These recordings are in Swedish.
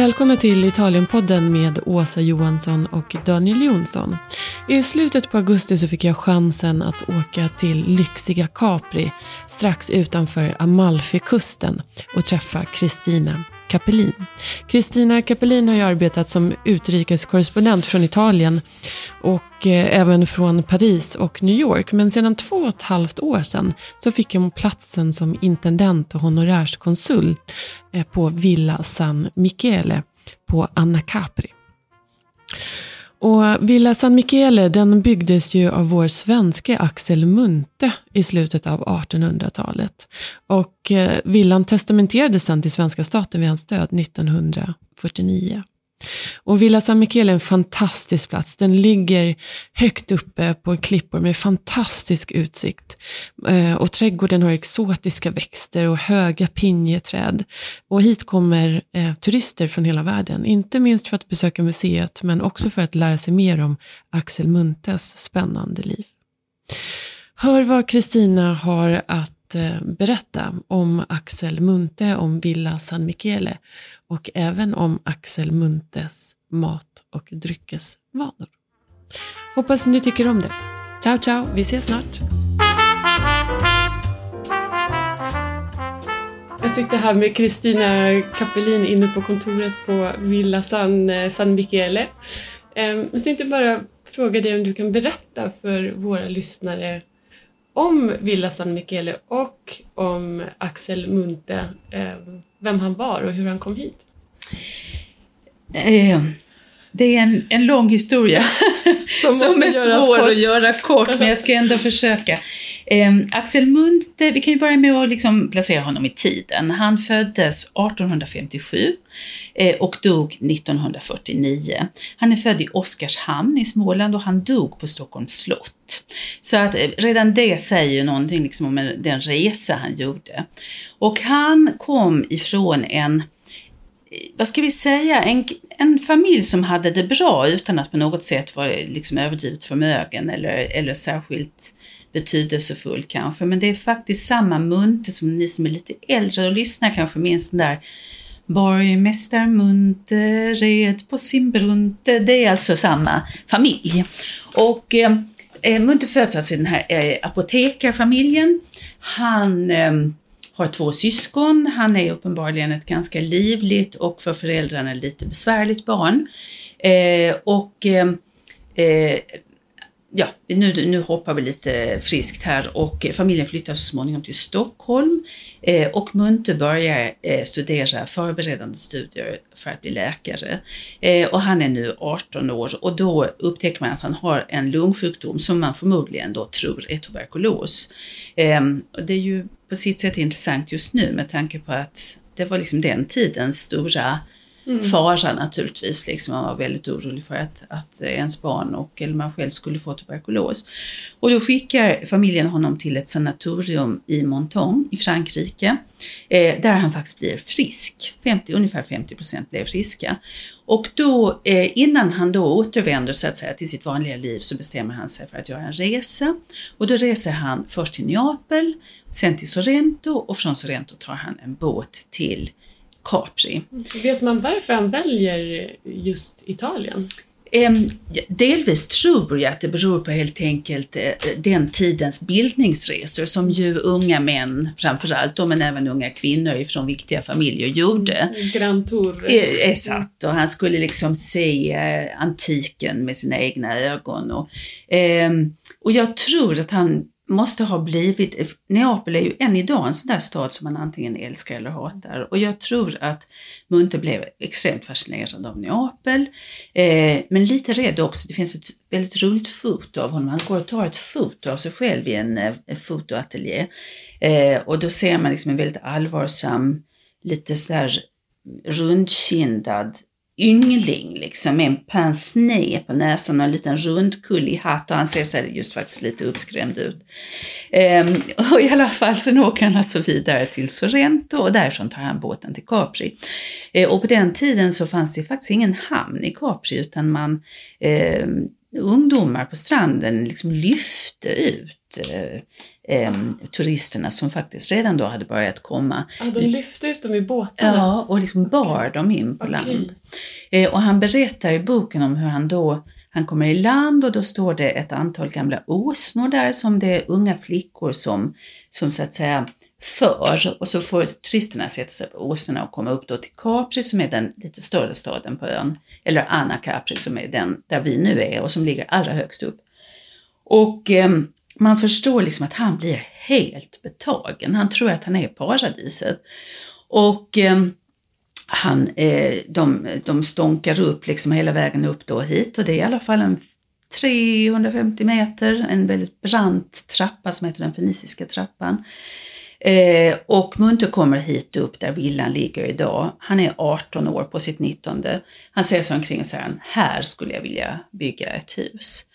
Välkomna till Italienpodden med Åsa Johansson och Daniel Jonsson. I slutet på augusti så fick jag chansen att åka till lyxiga Capri strax utanför Amalfikusten och träffa Kristina Capellin. Kristina Capellin har ju arbetat som utrikeskorrespondent från Italien och eh, även från Paris och New York. Men sedan två och ett halvt år sedan så fick hon platsen som intendent och honorärskonsul eh, på Villa San Michele på Anna Capri. Och Villa San Michele den byggdes ju av vår svenske Axel Munthe i slutet av 1800-talet. Och eh, villan testamenterades sen till svenska staten vid hans död 1949. Och Villa San Michele är en fantastisk plats. Den ligger högt uppe på klippor med fantastisk utsikt. Eh, och trädgården har exotiska växter och höga pinjeträd. Och hit kommer eh, turister från hela världen. Inte minst för att besöka museet men också för att lära sig mer om Axel Munthes spännande liv. Hör vad Kristina har att att eh, berätta om Axel Munthe, om Villa San Michele och även om Axel Munthes mat och dryckesvanor. Hoppas ni tycker om det. Ciao ciao, vi ses snart! Jag sitter här med Kristina Kapelin inne på kontoret på Villa San, eh, San Michele. Ehm, jag tänkte bara fråga dig om du kan berätta för våra lyssnare om Villa San Michele och om Axel Munthe, eh, vem han var och hur han kom hit? Eh, det är en, en lång historia som, som är svår kort. att göra kort, men jag ska ändå försöka. Eh, Axel Munthe, vi kan ju börja med att liksom placera honom i tiden. Han föddes 1857 eh, och dog 1949. Han är född i Oskarshamn i Småland och han dog på Stockholms slott. Så att eh, redan det säger ju någonting liksom om den resa han gjorde. Och han kom ifrån en eh, vad ska vi säga, en, en familj som hade det bra utan att på något sätt vara liksom överdrivet förmögen eller, eller särskilt betydelsefull kanske. Men det är faktiskt samma munte som ni som är lite äldre och lyssnar kanske minns den där Borgmästare Munte red på sin brunte. Det är alltså samma familj. Och eh, eh Munte föds alltså i den här eh, apotekarfamiljen. Han eh, har två syskon. Han är uppenbarligen ett ganska livligt och för föräldrarna lite besvärligt barn. Eh, och eh, eh ja, nu, nu hoppar vi lite friskt här och eh, familjen flyttar så småningom till Stockholm eh, och Munte börjar eh, studera förberedande studier för att bli läkare. Eh, och han är nu 18 år och då upptäcker man att han har en lungsjukdom som man förmodligen då tror är tuberkulos. Ehm, och det är ju på sitt sätt intressant just nu med tanke på att det var liksom den tidens stora mm. fara naturligtvis. Liksom. Man var väldigt orolig för att, att ens barn och eller man själv skulle få tuberkulos. Och då skickar familjen honom till ett sanatorium i Monton i Frankrike eh, där han faktiskt blir frisk. 50, ungefär 50 procent blev friska. Och då, eh, innan han då återvänder så att säga till sitt vanliga liv så bestämmer han sig för att göra en resa. Och då reser han först till Neapel, sen till Sorrento och från Sorrento tar han en båt till Capri. Vet man varför han väljer just Italien? Delvis tror jag att det beror på helt enkelt eh, den tidens bildningsresor som ju unga män framförallt, men även unga kvinnor från viktiga familjer gjorde. Mm, Grand Tour. Eh, exakt, och han skulle liksom se eh, antiken med sina egna ögon. Och, och jag tror att han måste ha blivit, Neapel är ju än idag en sån där stad som man antingen älskar eller hatar och jag tror att Munte blev extremt fascinerad av Neapel, eh, men lite rädd också. Det finns ett väldigt roligt foto av honom. Han går och tar ett foto av sig själv i en, eh, en fotoateljé eh, och då ser man liksom en väldigt allvarsam, lite sådär rundkindad yngling liksom med en pince på näsan och en liten rundkullig hatt och han ser sig just faktiskt lite uppskrämd ut. Ehm, och i alla fall så åker han alltså vidare till Sorrento och därifrån tar han båten till Capri. Ehm, och på den tiden så fanns det faktiskt ingen hamn i Capri utan man ehm, ungdomar på stranden liksom lyfte ut eh, eh, turisterna som faktiskt redan då hade börjat komma. Ja, de lyfte ut dem i båtarna? Ja, och liksom bar dem in på okay. land. Eh, och han berättar i boken om hur han då han kommer i land och då står det ett antal gamla åsnor där som det är unga flickor som, som så att säga för och så får turisterna sätta sig på åsnorna och komma upp då till Capri som är den lite större staden på ön, eller Anna Capri som är den där vi nu är och som ligger allra högst upp. Och eh, man förstår liksom att han blir helt betagen. Han tror att han är i paradiset. Och eh, han, eh, de, de stånkar upp liksom hela vägen upp då hit och det är i alla fall en 350 meter, en väldigt brant trappa som heter den feniciska trappan. Eh, och Munter kommer hit upp där villan ligger idag. Han är 18 år på sitt 19. Han ser sig omkring och säger här skulle jag vilja bygga ett hus.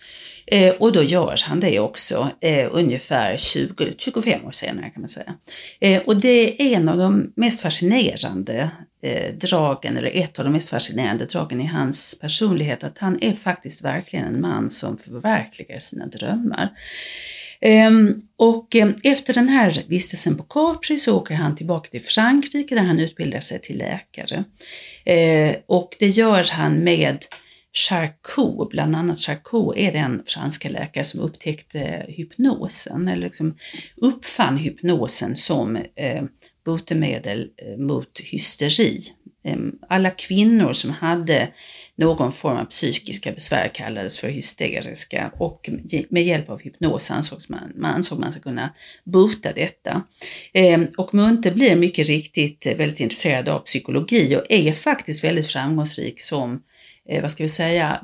Eh, och då gör han det också, eh, ungefär 20-25 år senare kan man säga. Eh, och det är en av de mest fascinerande eh, dragen, eller ett av de mest fascinerande dragen i hans personlighet, att han är faktiskt verkligen en man som förverkligar sina drömmar. Ehm, och eh, efter den här vistelsen på Capri så åker han tillbaka till Frankrike där han utbildar sig till läkare. Eh, och det gör han med Charcot, bland annat Charcot är den franska läkare som upptäckte eh, hypnosen, eller liksom uppfann hypnosen som eh, botemedel eh, mot hysteri. Alla kvinnor som hade någon form av psykiska besvär kallades för hysteriska och med hjälp av hypnos ansågs man, man ansåg man sig kunna bota detta. Och Munte blir mycket riktigt eh, väldigt intresserad av psykologi och är faktiskt väldigt framgångsrik som eh, vad ska vi säga,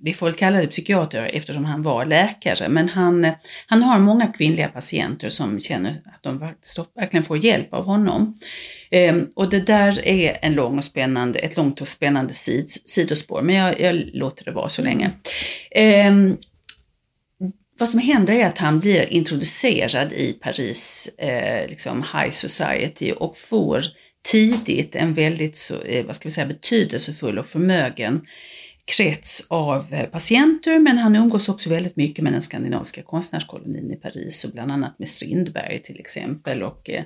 vi får väl kalla det psykiater eftersom han var läkare, men han, eh, han har många kvinnliga patienter som känner att de verkligen får hjälp av honom. Eh, och det där är en lång och spännande, ett långt och spännande sid, sidospår, men jag, jag låter det vara så länge. Ehm, vad som händer är att han blir introducerad i Paris eh, liksom high society och får tidigt en väldigt så, eh, vad ska vi säga, betydelsefull och förmögen krets av eh, patienter, men han umgås också väldigt mycket med den skandinaviska konstnärskolonin i Paris och bland annat med Strindberg till exempel och eh,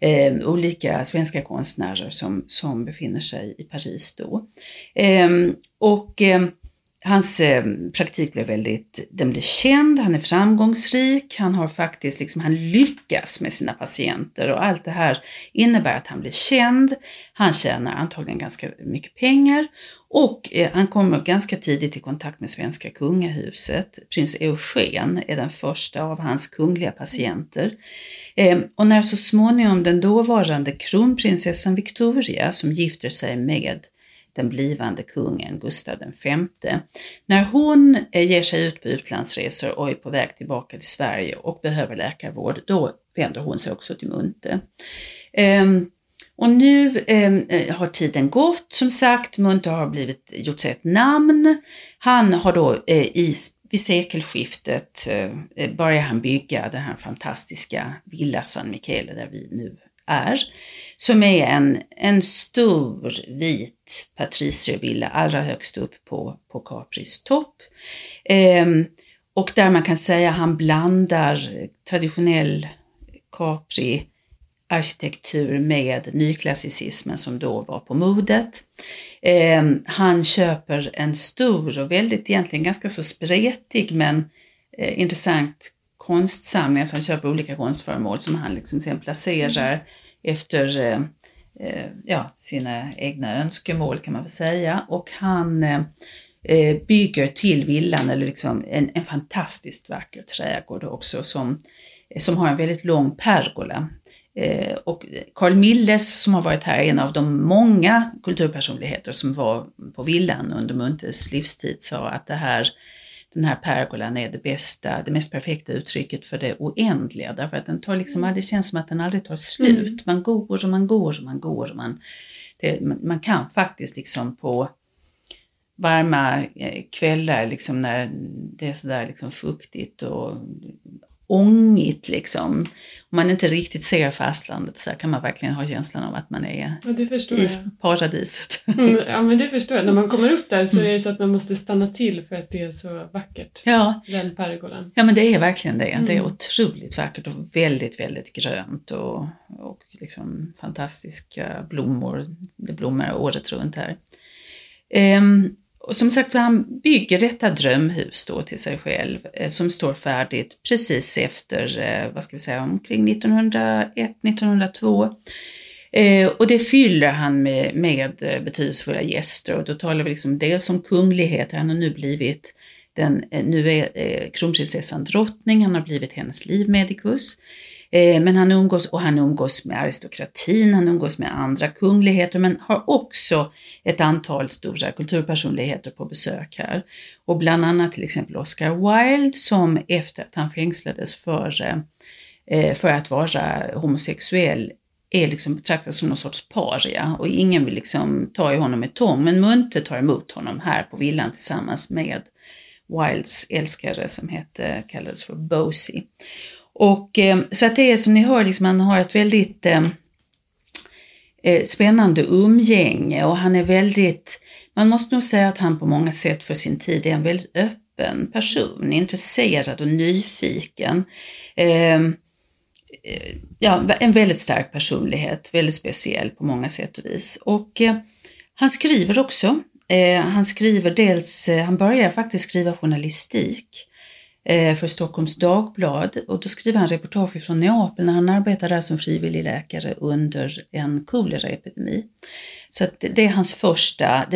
eh olika svenska konstnärer som, som befinner sig i Paris då. Eh, och eh, Hans eh, praktik blev väldigt, den blev känd, han är framgångsrik, han har faktiskt liksom, han lyckas med sina patienter och allt det här innebär att han blir känd, han tjänar antagligen ganska mycket pengar och eh, han kommer ganska tidigt i kontakt med svenska kungahuset. Prins Eugen är den första av hans kungliga patienter. Eh, och när så småningom den dåvarande kronprinsessan Victoria, som gifter sig med den blivande kungen Gustav V. När hon eh, ger sig ut på utlandsresor och är på väg tillbaka till Sverige och behöver läkarvård, då vänder hon sig också till Munte. Ehm, och nu ehm, eh, har tiden gått som sagt, Munte har blivit, gjort sig ett namn. Han har då eh, i, vid sekelskiftet eh, eh, börjar han bygga den här fantastiska Villa San Michele där vi nu är. Som är en, en stor vit patriciervilla allra högst upp på, på Capris topp. Ehm, och där man kan säga han blandar traditionell Capri arkitektur med nyklassicismen som då var på modet. Eh, han köper en stor och väldigt egentligen ganska så spretig men eh, intressant konstsamling, alltså han köper olika konstföremål som han liksom sen placerar mm efter eh, eh, ja, sina egna önskemål kan man väl säga. Och han eh, bygger till villan eller liksom en, en fantastiskt vacker trädgård också som, som har en väldigt lång pergola och Carl Milles som har varit här är en av de många kulturpersonligheter som var på villan under Muntes livstid sa att det här, den här pergolan är det bästa, det mest perfekta uttrycket för det oändliga därför att den tar liksom, det känns som att den aldrig tar slut. Mm. Man går och man går och man går och man, det, man kan faktiskt liksom på varma eh, kvällar liksom när det är sådär liksom fuktigt och ångigt liksom. Om man inte riktigt ser fastlandet så kan man verkligen ha känslan av att man är ja, i paradiset. Mm, ja men det förstår jag. När man kommer upp där så mm. är det så att man måste stanna till för att det är så vackert. Ja. Den pergolan. Ja men det är verkligen det. Mm. Det är mm. otroligt vackert och väldigt, väldigt grönt och, och liksom fantastiska blommor. Det blommar året runt här. Um, och som sagt så han bygger detta drömhus då till sig själv eh, som står färdigt precis efter, eh, vad ska vi säga, omkring 1901, 1902. Eh, och det fyller han med, med eh, betydelsefulla gäster och då talar vi liksom dels om kungligheter, han har nu blivit den, eh, nu är eh, kronprinsessan drottning, han har blivit hennes livmedikus. Eh, men han umgås, och han umgås med aristokratin, han umgås med andra kungligheter, men har också ett antal stora kulturpersonligheter på besök här. Och bland annat till exempel Oscar Wilde som efter att han fängslades för, eh, för att vara homosexuell är liksom betraktad som någon sorts paria och ingen vill liksom ta i honom med tång. Men Munte tar emot honom här på villan tillsammans med Wildes älskare som hette, kallades för Bosie. Och, eh, så att det är som ni hör, liksom, han har ett väldigt eh, eh, spännande umgänge och han är väldigt, man måste nog säga att han på många sätt för sin tid är en väldigt öppen person, intresserad och nyfiken. Ehm, eh, ja, en väldigt stark personlighet, väldigt speciell på många sätt och vis. Och eh, han skriver också. Eh, han skriver dels, eh, han börjar faktiskt skriva journalistik för Stockholms Dagblad och då skriver han reportage från Neapel när han arbetar där som frivillig läkare under en koleraepidemi. Så det är hans första,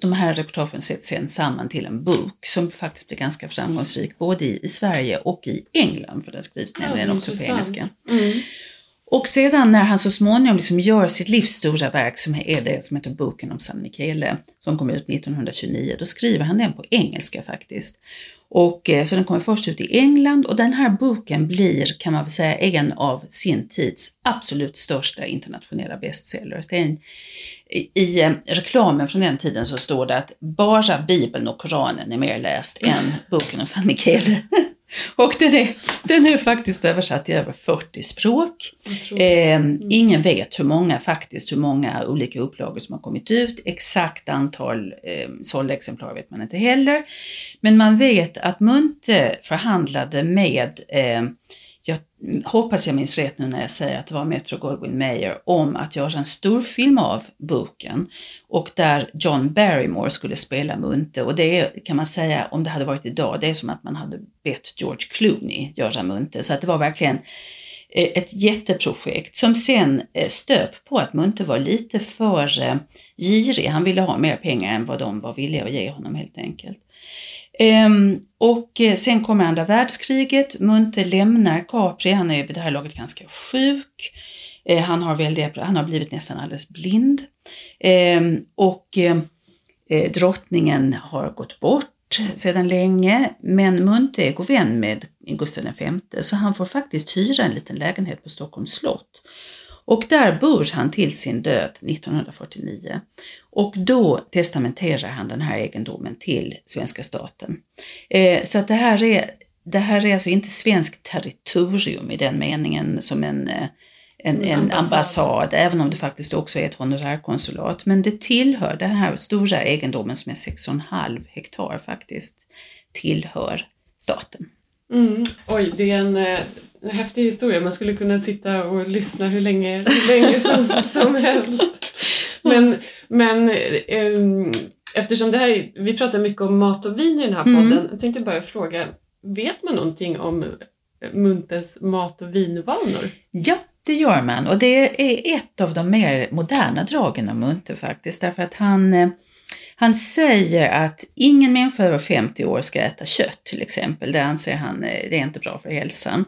de här reportagen sätts sen samman till en bok som faktiskt blir ganska framgångsrik både i, Sverige och i England för den skrivs nämligen ja, också på engelska. Mm. Och sedan när han så småningom liksom gör sitt livs stora verk som är det som heter Boken om San Michele som kom ut 1929, då skriver han den på engelska faktiskt. Och, eh, så den kommer först ut i England och den här boken blir, kan man väl säga, en av sin tids absolut största internationella bestsellers. Det är en, I eh, reklamen från den tiden så står det att bara Bibeln och Koranen är mer läst än boken om San Michele. Och den är, den är faktiskt översatt i över 40 språk. Eh. Ingen vet hur många faktiskt, hur många olika upplagor som har kommit ut. Exakt antal eh, sålda exemplar vet man inte heller. Men man vet att Munte förhandlade med eh, jag hoppas jag minns rätt nu när jag säger att det var Metro Goldwyn Mayer, om att göra en storfilm av boken och där John Barrymore skulle spela Munte och det är, kan man säga, om det hade varit idag, det är som att man hade bett George Clooney göra Munte. Så att det var verkligen eh, ett jätteprojekt som sen eh, stöp på att Munte var lite för eh, girig. Han ville ha mer pengar än vad de var villiga att ge honom helt enkelt. Ehm, och eh, sen kommer andra världskriget, Munter lämnar Capri, han är vid det här laget ganska sjuk. Eh, han har, väldigt, han har blivit nästan alldeles blind. Ehm, och eh, drottningen har gått bort sedan länge, men Munthe är god vän med Gustav V, så han får faktiskt hyra en liten lägenhet på Stockholms slott. Och där bor han till sin död 1949. Och då testamenterar han den här egendomen till svenska staten. Eh, så att det här är det här är alltså inte svenskt territorium i den meningen som en, eh, en, en ambassad. även om det faktiskt också är ett honorärkonsulat. Men det tillhör den här stora egendomen som är 6,5 hektar faktiskt, tillhör staten. Mm. Oj, det är en, eh, en häftig historia. Man skulle kunna sitta och lyssna hur länge, hur länge som, som helst. Men, men um, eftersom det här, vi pratar mycket om mat och vin i den här mm. podden. Jag tänkte bara fråga, vet man någonting om Muntes mat och vinvanor? Ja, det gör man och det är ett av de mer moderna dragen av Munte faktiskt därför att han eh, han säger att ingen människa över 50 år ska äta kött till exempel. Det anser han eh, det är inte bra för hälsan.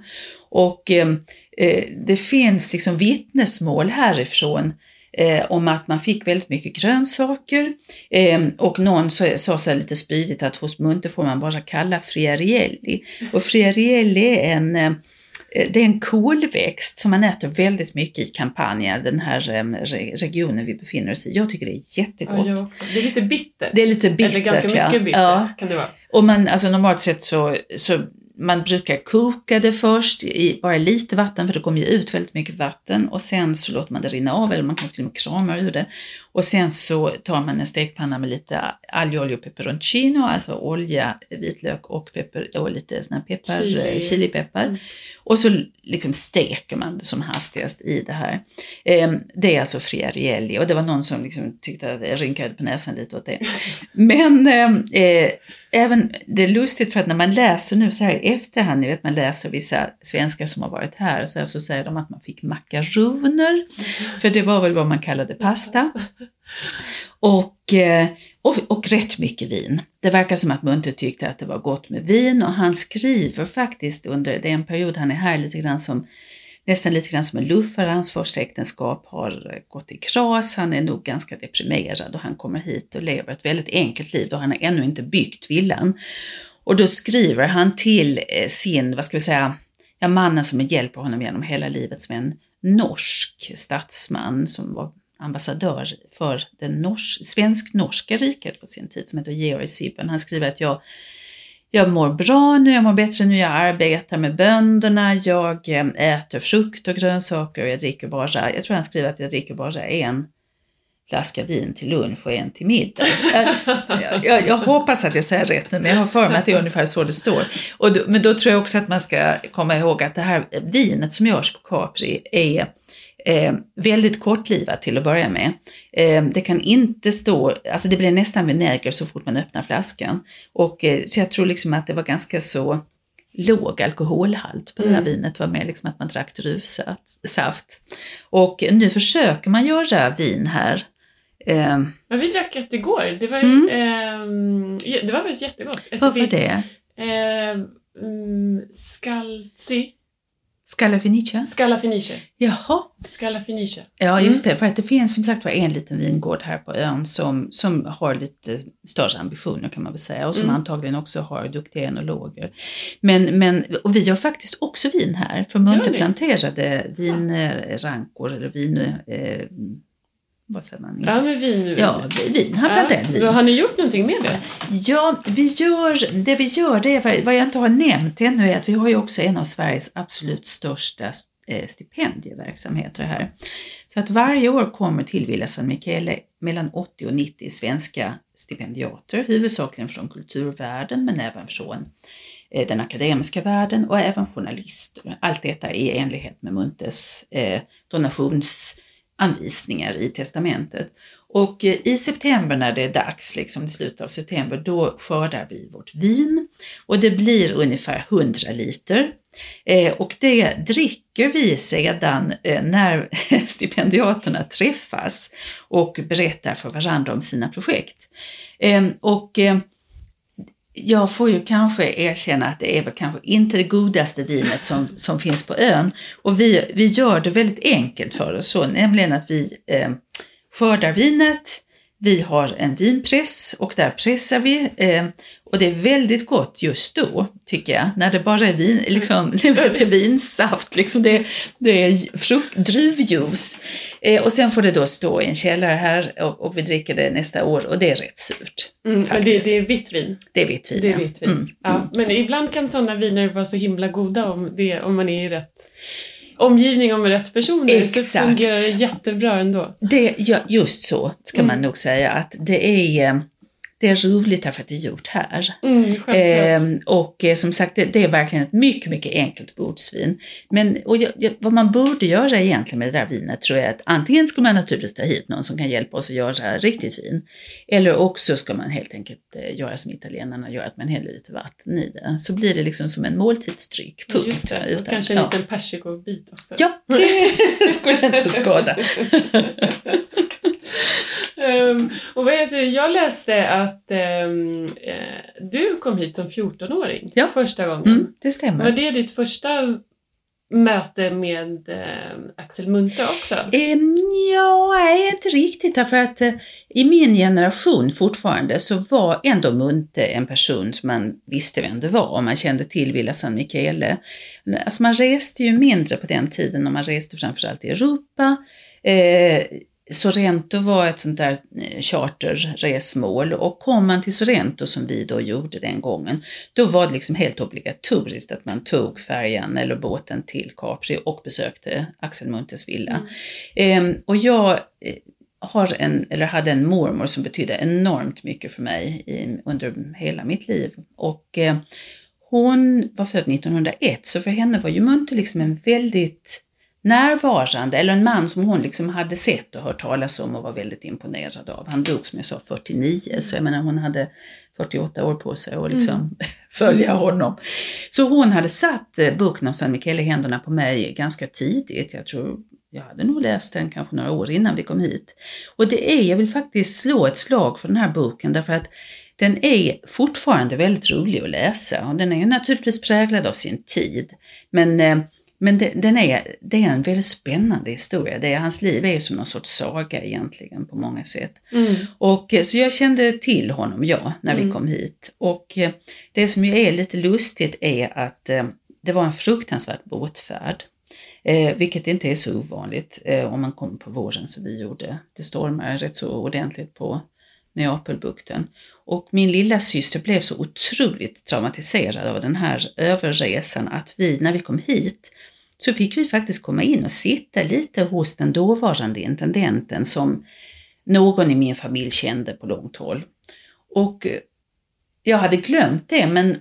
Och eh, eh, det finns liksom vittnesmål härifrån eh, om att man fick väldigt mycket grönsaker eh, och någon sa så lite spydigt att hos Munte får man bara kalla friarielli. Och friarielli är en Eh, det är en kolväxt som man äter väldigt mycket i Campania, den här eh, regionen vi befinner oss i. Jag tycker det är jättegott. Ja, jag också. Det är lite bittert. Det är lite bittert, Eller ganska mycket bittert ja. kan det vara. Och man, alltså normalt sett så, så man brukar koka det först i bara lite vatten för det kommer ju ut väldigt mycket vatten och sen så låter man det rinna av eller man kan till och med krama ur det. Och sen så tar man en stekpanna med lite algolja och peperoncino, alltså olja, vitlök och, pepper, och lite sån här peppar, Chili. chilipeppar. Mm. Och så liksom steker man det som hastigast i det här. Eh, det är alltså friarielli och det var någon som liksom tyckte att jag rynkade på näsan lite åt det. Men eh, eh, även, det är lustigt för att när man läser nu så här i efterhand, ni vet man läser vissa svenskar som har varit här, så, här, så säger de att man fick makaroner, för det var väl vad man kallade pasta. Och, eh, och, och rätt mycket vin. Det verkar som att Munthe tyckte att det var gott med vin och han skriver faktiskt under den period han är här lite grann som nästan lite grann som en luffare. Hans första äktenskap har gått i kras. Han är nog ganska deprimerad och han kommer hit och lever ett väldigt enkelt liv och han har ännu inte byggt villan. Och då skriver han till eh, sin, vad ska vi säga, ja, mannen som hjälper honom genom hela livet som är en norsk statsman som var ambassadör för det svensk-norska riket på sin tid som heter Georg Sibben. Han skriver att jag, jag mår bra nu, jag mår bättre nu, jag arbetar med bönderna, jag eh, äter frukt och grönsaker och jag dricker bara, jag tror han skriver att jag dricker bara en flaska vin till lunch och en till middag. Jag, jag, jag, hoppas att jag säger rätt nu, men jag har för mig att det är ungefär så det står. Och då, men då tror jag också att man ska komma ihåg att det här vinet som görs på Capri är eh, väldigt kortlivat till att börja med. Eh, det kan inte stå, alltså det blir nästan vinäger så fort man öppnar flaskan. Och, eh, så jag tror liksom att det var ganska så låg alkoholhalt på det här mm. vinet, det var mer liksom att man drack druvsaft. Och nu försöker man göra vin här. Eh, ja, vi drack ett igår, det var, mm. eh, det var faktiskt jättegott. Ett Vad var det? Eh, mm, Scalzi Scala Fenice? Scala Fenice. Jaha. Scala Fenice. Ja, just mm. det. För att det finns som sagt var en liten vingård här på ön som, som har lite större ambitioner kan man väl säga och som mm. antagligen också har duktiga enologer. Men, men och vi gör faktiskt också vin här, för Munte planterade vinrankor eller vin... Eh, vad säger man? Ja, men vin. Ja, vin. Han ja. den vin. Har ni gjort någonting med det? Ja, vi gör, det vi gör, det är, vad jag inte har nämnt ännu är att vi har ju också en av Sveriges absolut största eh, stipendieverksamheter här. Så att varje år kommer till Villa San Michele mellan 80 och 90 svenska stipendiater, huvudsakligen från kulturvärlden men även från eh, den akademiska världen och även journalister. Allt detta i enlighet med Muntes eh, donations anvisningar i testamentet. Och eh, i september när det är dags, liksom i slutet av september, då skördar vi vårt vin och det blir ungefär 100 liter. Eh, och det dricker vi sedan eh, när stipendiaterna träffas och berättar för varandra om sina projekt. Ehm, och eh, jag får ju kanske erkänna att det är väl kanske inte det godaste vinet som, som finns på ön. Och vi, vi gör det väldigt enkelt för oss, så, nämligen att vi eh, skördar vinet, vi har en vinpress och där pressar vi eh, och det är väldigt gott just då, tycker jag, när det bara är vin, liksom, det är vinsaft, liksom det, det är frukt, druvjuice. Eh, och sen får det då stå i en källare här och, och vi dricker det nästa år och det är rätt surt. Mm, men det, det, är vitt vin? Det är vitt vin, det är vitt vin. Mm, ja. Mm. Men ibland kan sådana viner vara så himla goda om, det, om man är i rätt omgivning och med rätt personer Exakt. så fungerar det jättebra ändå. Det, ja, just så ska mm. man nog säga att det är eh, det är roligt därför att det är gjort här. Mm, eh, och eh, som sagt, det, det, är verkligen ett mycket, mycket enkelt bordsvin. Men och jag, jag, vad man borde göra egentligen med det där vinet tror jag att antingen ska man naturligtvis ta hit någon som kan hjälpa oss att göra riktigt vin. Eller också ska man helt enkelt eh, göra som italienarna gör, att man häller lite vatten i det. Så blir det liksom som en måltidsdryck. Punkt. Just det, utan, kanske en ja. liten persikobit också. Ja, det skulle inte skada. um, och vad heter det? Jag läste att um, du kom hit som 14-åring ja. första gången. Mm, det stämmer. Var det ditt första möte med eh, Axel Munthe också? Eh, ja, inte riktigt därför att eh, i min generation fortfarande så var ändå Munthe en person som man visste vem det var och man kände till Villa San Michele. Alltså man reste ju mindre på den tiden och man reste framförallt i Europa. Eh, Sorrento var ett sånt där eh, charterresmål och kom man till Sorrento som vi då gjorde den gången, då var det liksom helt obligatoriskt att man tog färjan eller båten till Capri och besökte Axel Muntes villa. Mm. Ehm, och jag eh, har en, eller hade en mormor som betydde enormt mycket för mig i, under hela mitt liv. Och eh, hon var född 1901, så för henne var ju Munte liksom en väldigt närvarande, eller en man som hon liksom hade sett och hört talas om och var väldigt imponerad av. Han dog som jag sa 49, så jag menar hon hade 48 år på sig att liksom mm. följa honom. Så hon hade satt eh, boken om San Michele i händerna på mig ganska tidigt. Jag tror jag hade nog läst den kanske några år innan vi kom hit. Och det är, jag vill faktiskt slå ett slag för den här boken därför att den är fortfarande väldigt rolig att läsa och den är naturligtvis präglad av sin tid. Men eh, men det, den är, det är en väldigt spännande historia. Det är, hans liv är som någon sorts saga egentligen på många sätt. Mm. Och, eh, så jag kände till honom, ja, när mm. vi kom hit. Och eh, det som ju är lite lustigt är att eh, det var en fruktansvärd båtfärd. Eh, vilket inte är så ovanligt eh, om man kommer på våren som vi gjorde. Det stormar rätt så ordentligt på Neapelbukten. Och min lilla syster blev så otroligt traumatiserad av den här överresan att vi, när vi kom hit, så fick vi faktiskt komma in och sitta lite hos den dåvarande intendenten som någon i min familj kände på långt håll. Och jag hade glömt det, men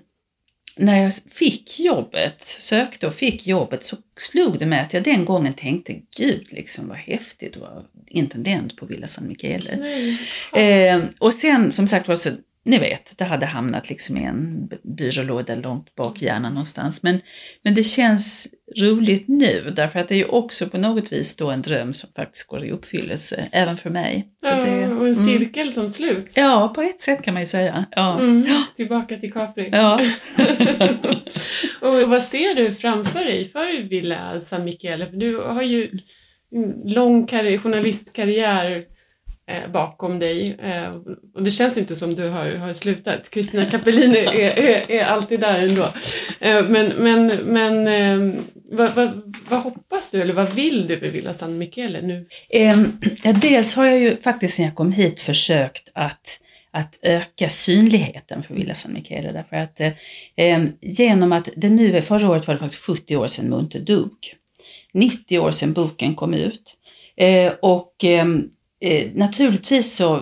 när jag fick jobbet, sökte och fick jobbet, så slog det mig att jag den gången tänkte, gud liksom vad häftigt att vara intendent på Villa San Michele. Eh, och sen som sagt var så ni vet, det hade hamnat liksom i en byrålåda långt bak i hjärnan någonstans. Men, men det känns roligt nu därför att det är ju också på något vis då en dröm som faktiskt går i uppfyllelse, även för mig. Så ja, det, och en mm. cirkel mm. som sluts. Ja, på ett sätt kan man ju säga. Ja. Mm, tillbaka till Capri. Ja. och vad ser du framför dig för Villa San Michele? Du har ju en lång journalistkarriär Eh, Eh, bakom dig. Eh, och det känns inte som du har, har slutat. Kristina Capellini är, är, är, alltid där ändå. Eh, men men, men ehm, vad, vad, vad, hoppas du eller vad vill du med Villa San Michele nu? Ehm, ja, dels har jag ju faktiskt sen jag kom hit försökt att att öka synligheten för Villa San Michele därför att eh, ehm, genom att det nu är, förra året var det faktiskt 70 år sedan Munter dog. 90 år sedan boken kom ut. Eh, och eh, Eh, naturligtvis så,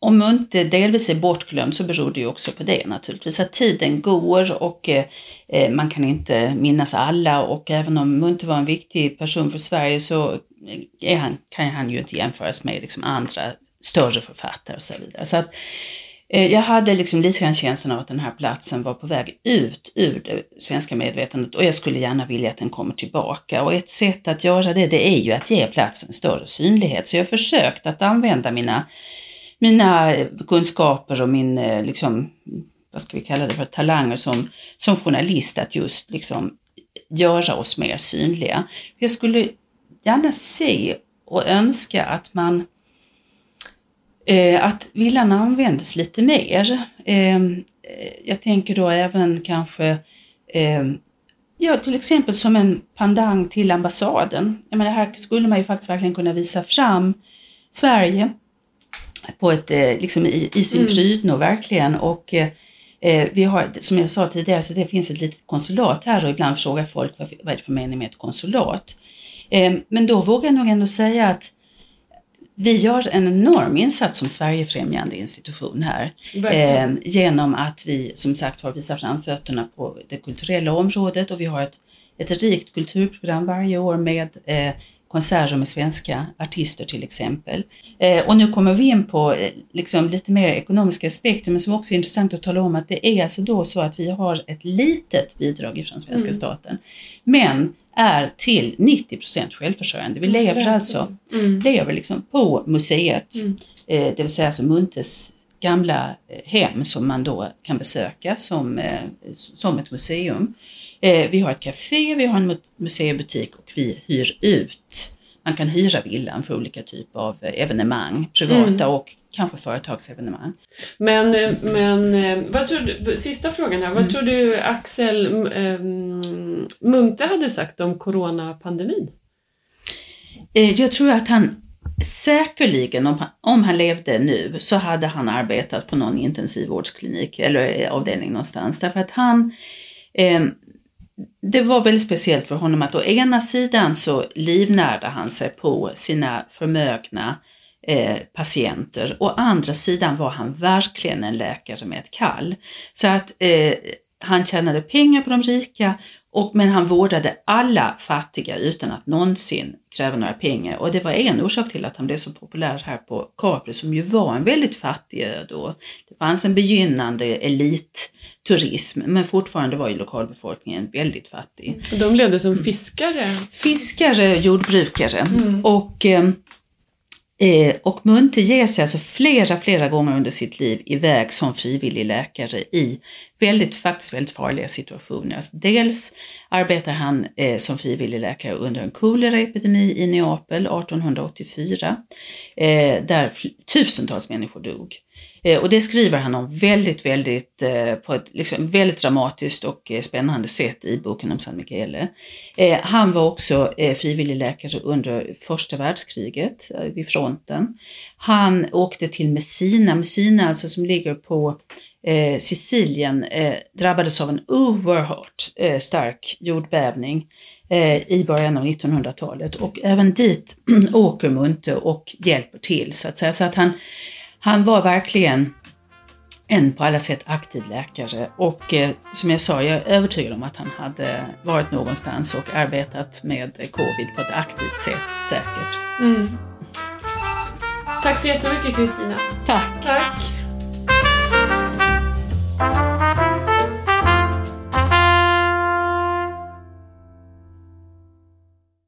om Munte delvis är bortglömd så beror det ju också på det naturligtvis, att tiden går och eh, eh man kan inte minnas alla och även om Munte var en viktig person för Sverige så eh, är han, kan han ju inte jämföras med liksom andra större författare och så vidare. Så att, Eh, Eh, jag hade liksom lite grann känslan av att den här platsen var på väg ut ur det svenska medvetandet och jag skulle gärna vilja att den kommer tillbaka. Och ett sätt att göra det, det är ju att ge platsen större synlighet. Så jag har försökt att använda mina, mina kunskaper och min, eh, liksom, vad ska vi kalla det för, talanger som, som journalist att just liksom göra oss mer synliga. Jag skulle gärna se och önska att man eh, att villan användes lite mer. Ehm, eh, jag tänker då även kanske eh, Ja, till exempel som en pandang till ambassaden. Jag menar, här skulle man ju faktiskt verkligen kunna visa fram Sverige på ett, eh, liksom i, i sin mm. prydno verkligen. Och eh, eh, vi har, som jag sa tidigare, så det finns ett litet konsulat här och ibland frågar folk vad, vad är det för mening med ett konsulat. Eh, men då vågar jag nog ändå säga att vi gör en enorm insats som Sverigefrämjande institution här. Eh, genom att vi som sagt har visat fram fötterna på det kulturella området och vi har ett, ett rikt kulturprogram varje år med eh, konserter med svenska artister till exempel. Eh, och nu kommer vi in på eh, liksom, lite mer ekonomiska aspekter men som också är intressant att tala om att det är alltså då så att vi har ett litet bidrag från svenska mm. staten. Men är till 90 procent självförsörjande. Vi lever alltså mm. lever liksom på museet, mm. eh, det vill säga alltså Muntes gamla eh, hem som man då kan besöka som, eh, som ett museum. Eh, vi har ett café, vi har en museibutik och vi hyr ut. Man kan hyra villan för olika typer av eh, evenemang, privata mm. och kanske företagsevenemang. Men, eh, men eh, vad tror du, sista frågan här, vad mm. tror du Axel ähm, Munthe hade sagt om coronapandemin? Jag tror att han säkerligen, om han, om han levde nu, så hade han arbetat på någon intensivvårdsklinik eller avdelning någonstans. Därför att han, eh, det var väldigt speciellt för honom att å ena sidan så livnärde han sig på sina förmögna eh, patienter. Å andra sidan var han verkligen en läkare med ett kall. Så att eh, han tjänade pengar på de rika och, men han vårdade alla fattiga utan att någonsin kräva några pengar. Och det var en orsak till att han blev så populär här på Capri som ju var en väldigt fattig ö då. Det fanns en begynnande elitturism men fortfarande var ju lokalbefolkningen väldigt fattig. Så de levde som fiskare? Fiskare, jordbrukare. Mm. Och eh, Eh, och Munthe ger sig alltså flera, flera gånger under sitt liv iväg som frivillig läkare i väldigt, faktiskt väldigt farliga situationer. Alltså dels arbetar han eh, som frivillig läkare under en koleraepidemi i Neapel 1884, eh, där tusentals människor dog. Eh, och det skriver han om väldigt, väldigt, eh, på ett liksom väldigt dramatiskt och eh, spännande sätt i boken om San Michele. Han var också frivillig läkare under första världskriget vid fronten. Han åkte till Messina, Messina alltså som ligger på Sicilien, drabbades av en oerhört stark jordbävning i början av 1900-talet och även dit åker Munte och hjälper till så att säga. Så att han, han var verkligen en på alla sätt aktiv läkare och eh, som jag sa, jag är övertygad om att han hade varit någonstans och arbetat med covid på ett aktivt sätt säkert. Mm. Tack så jättemycket Kristina. Tack. Tack.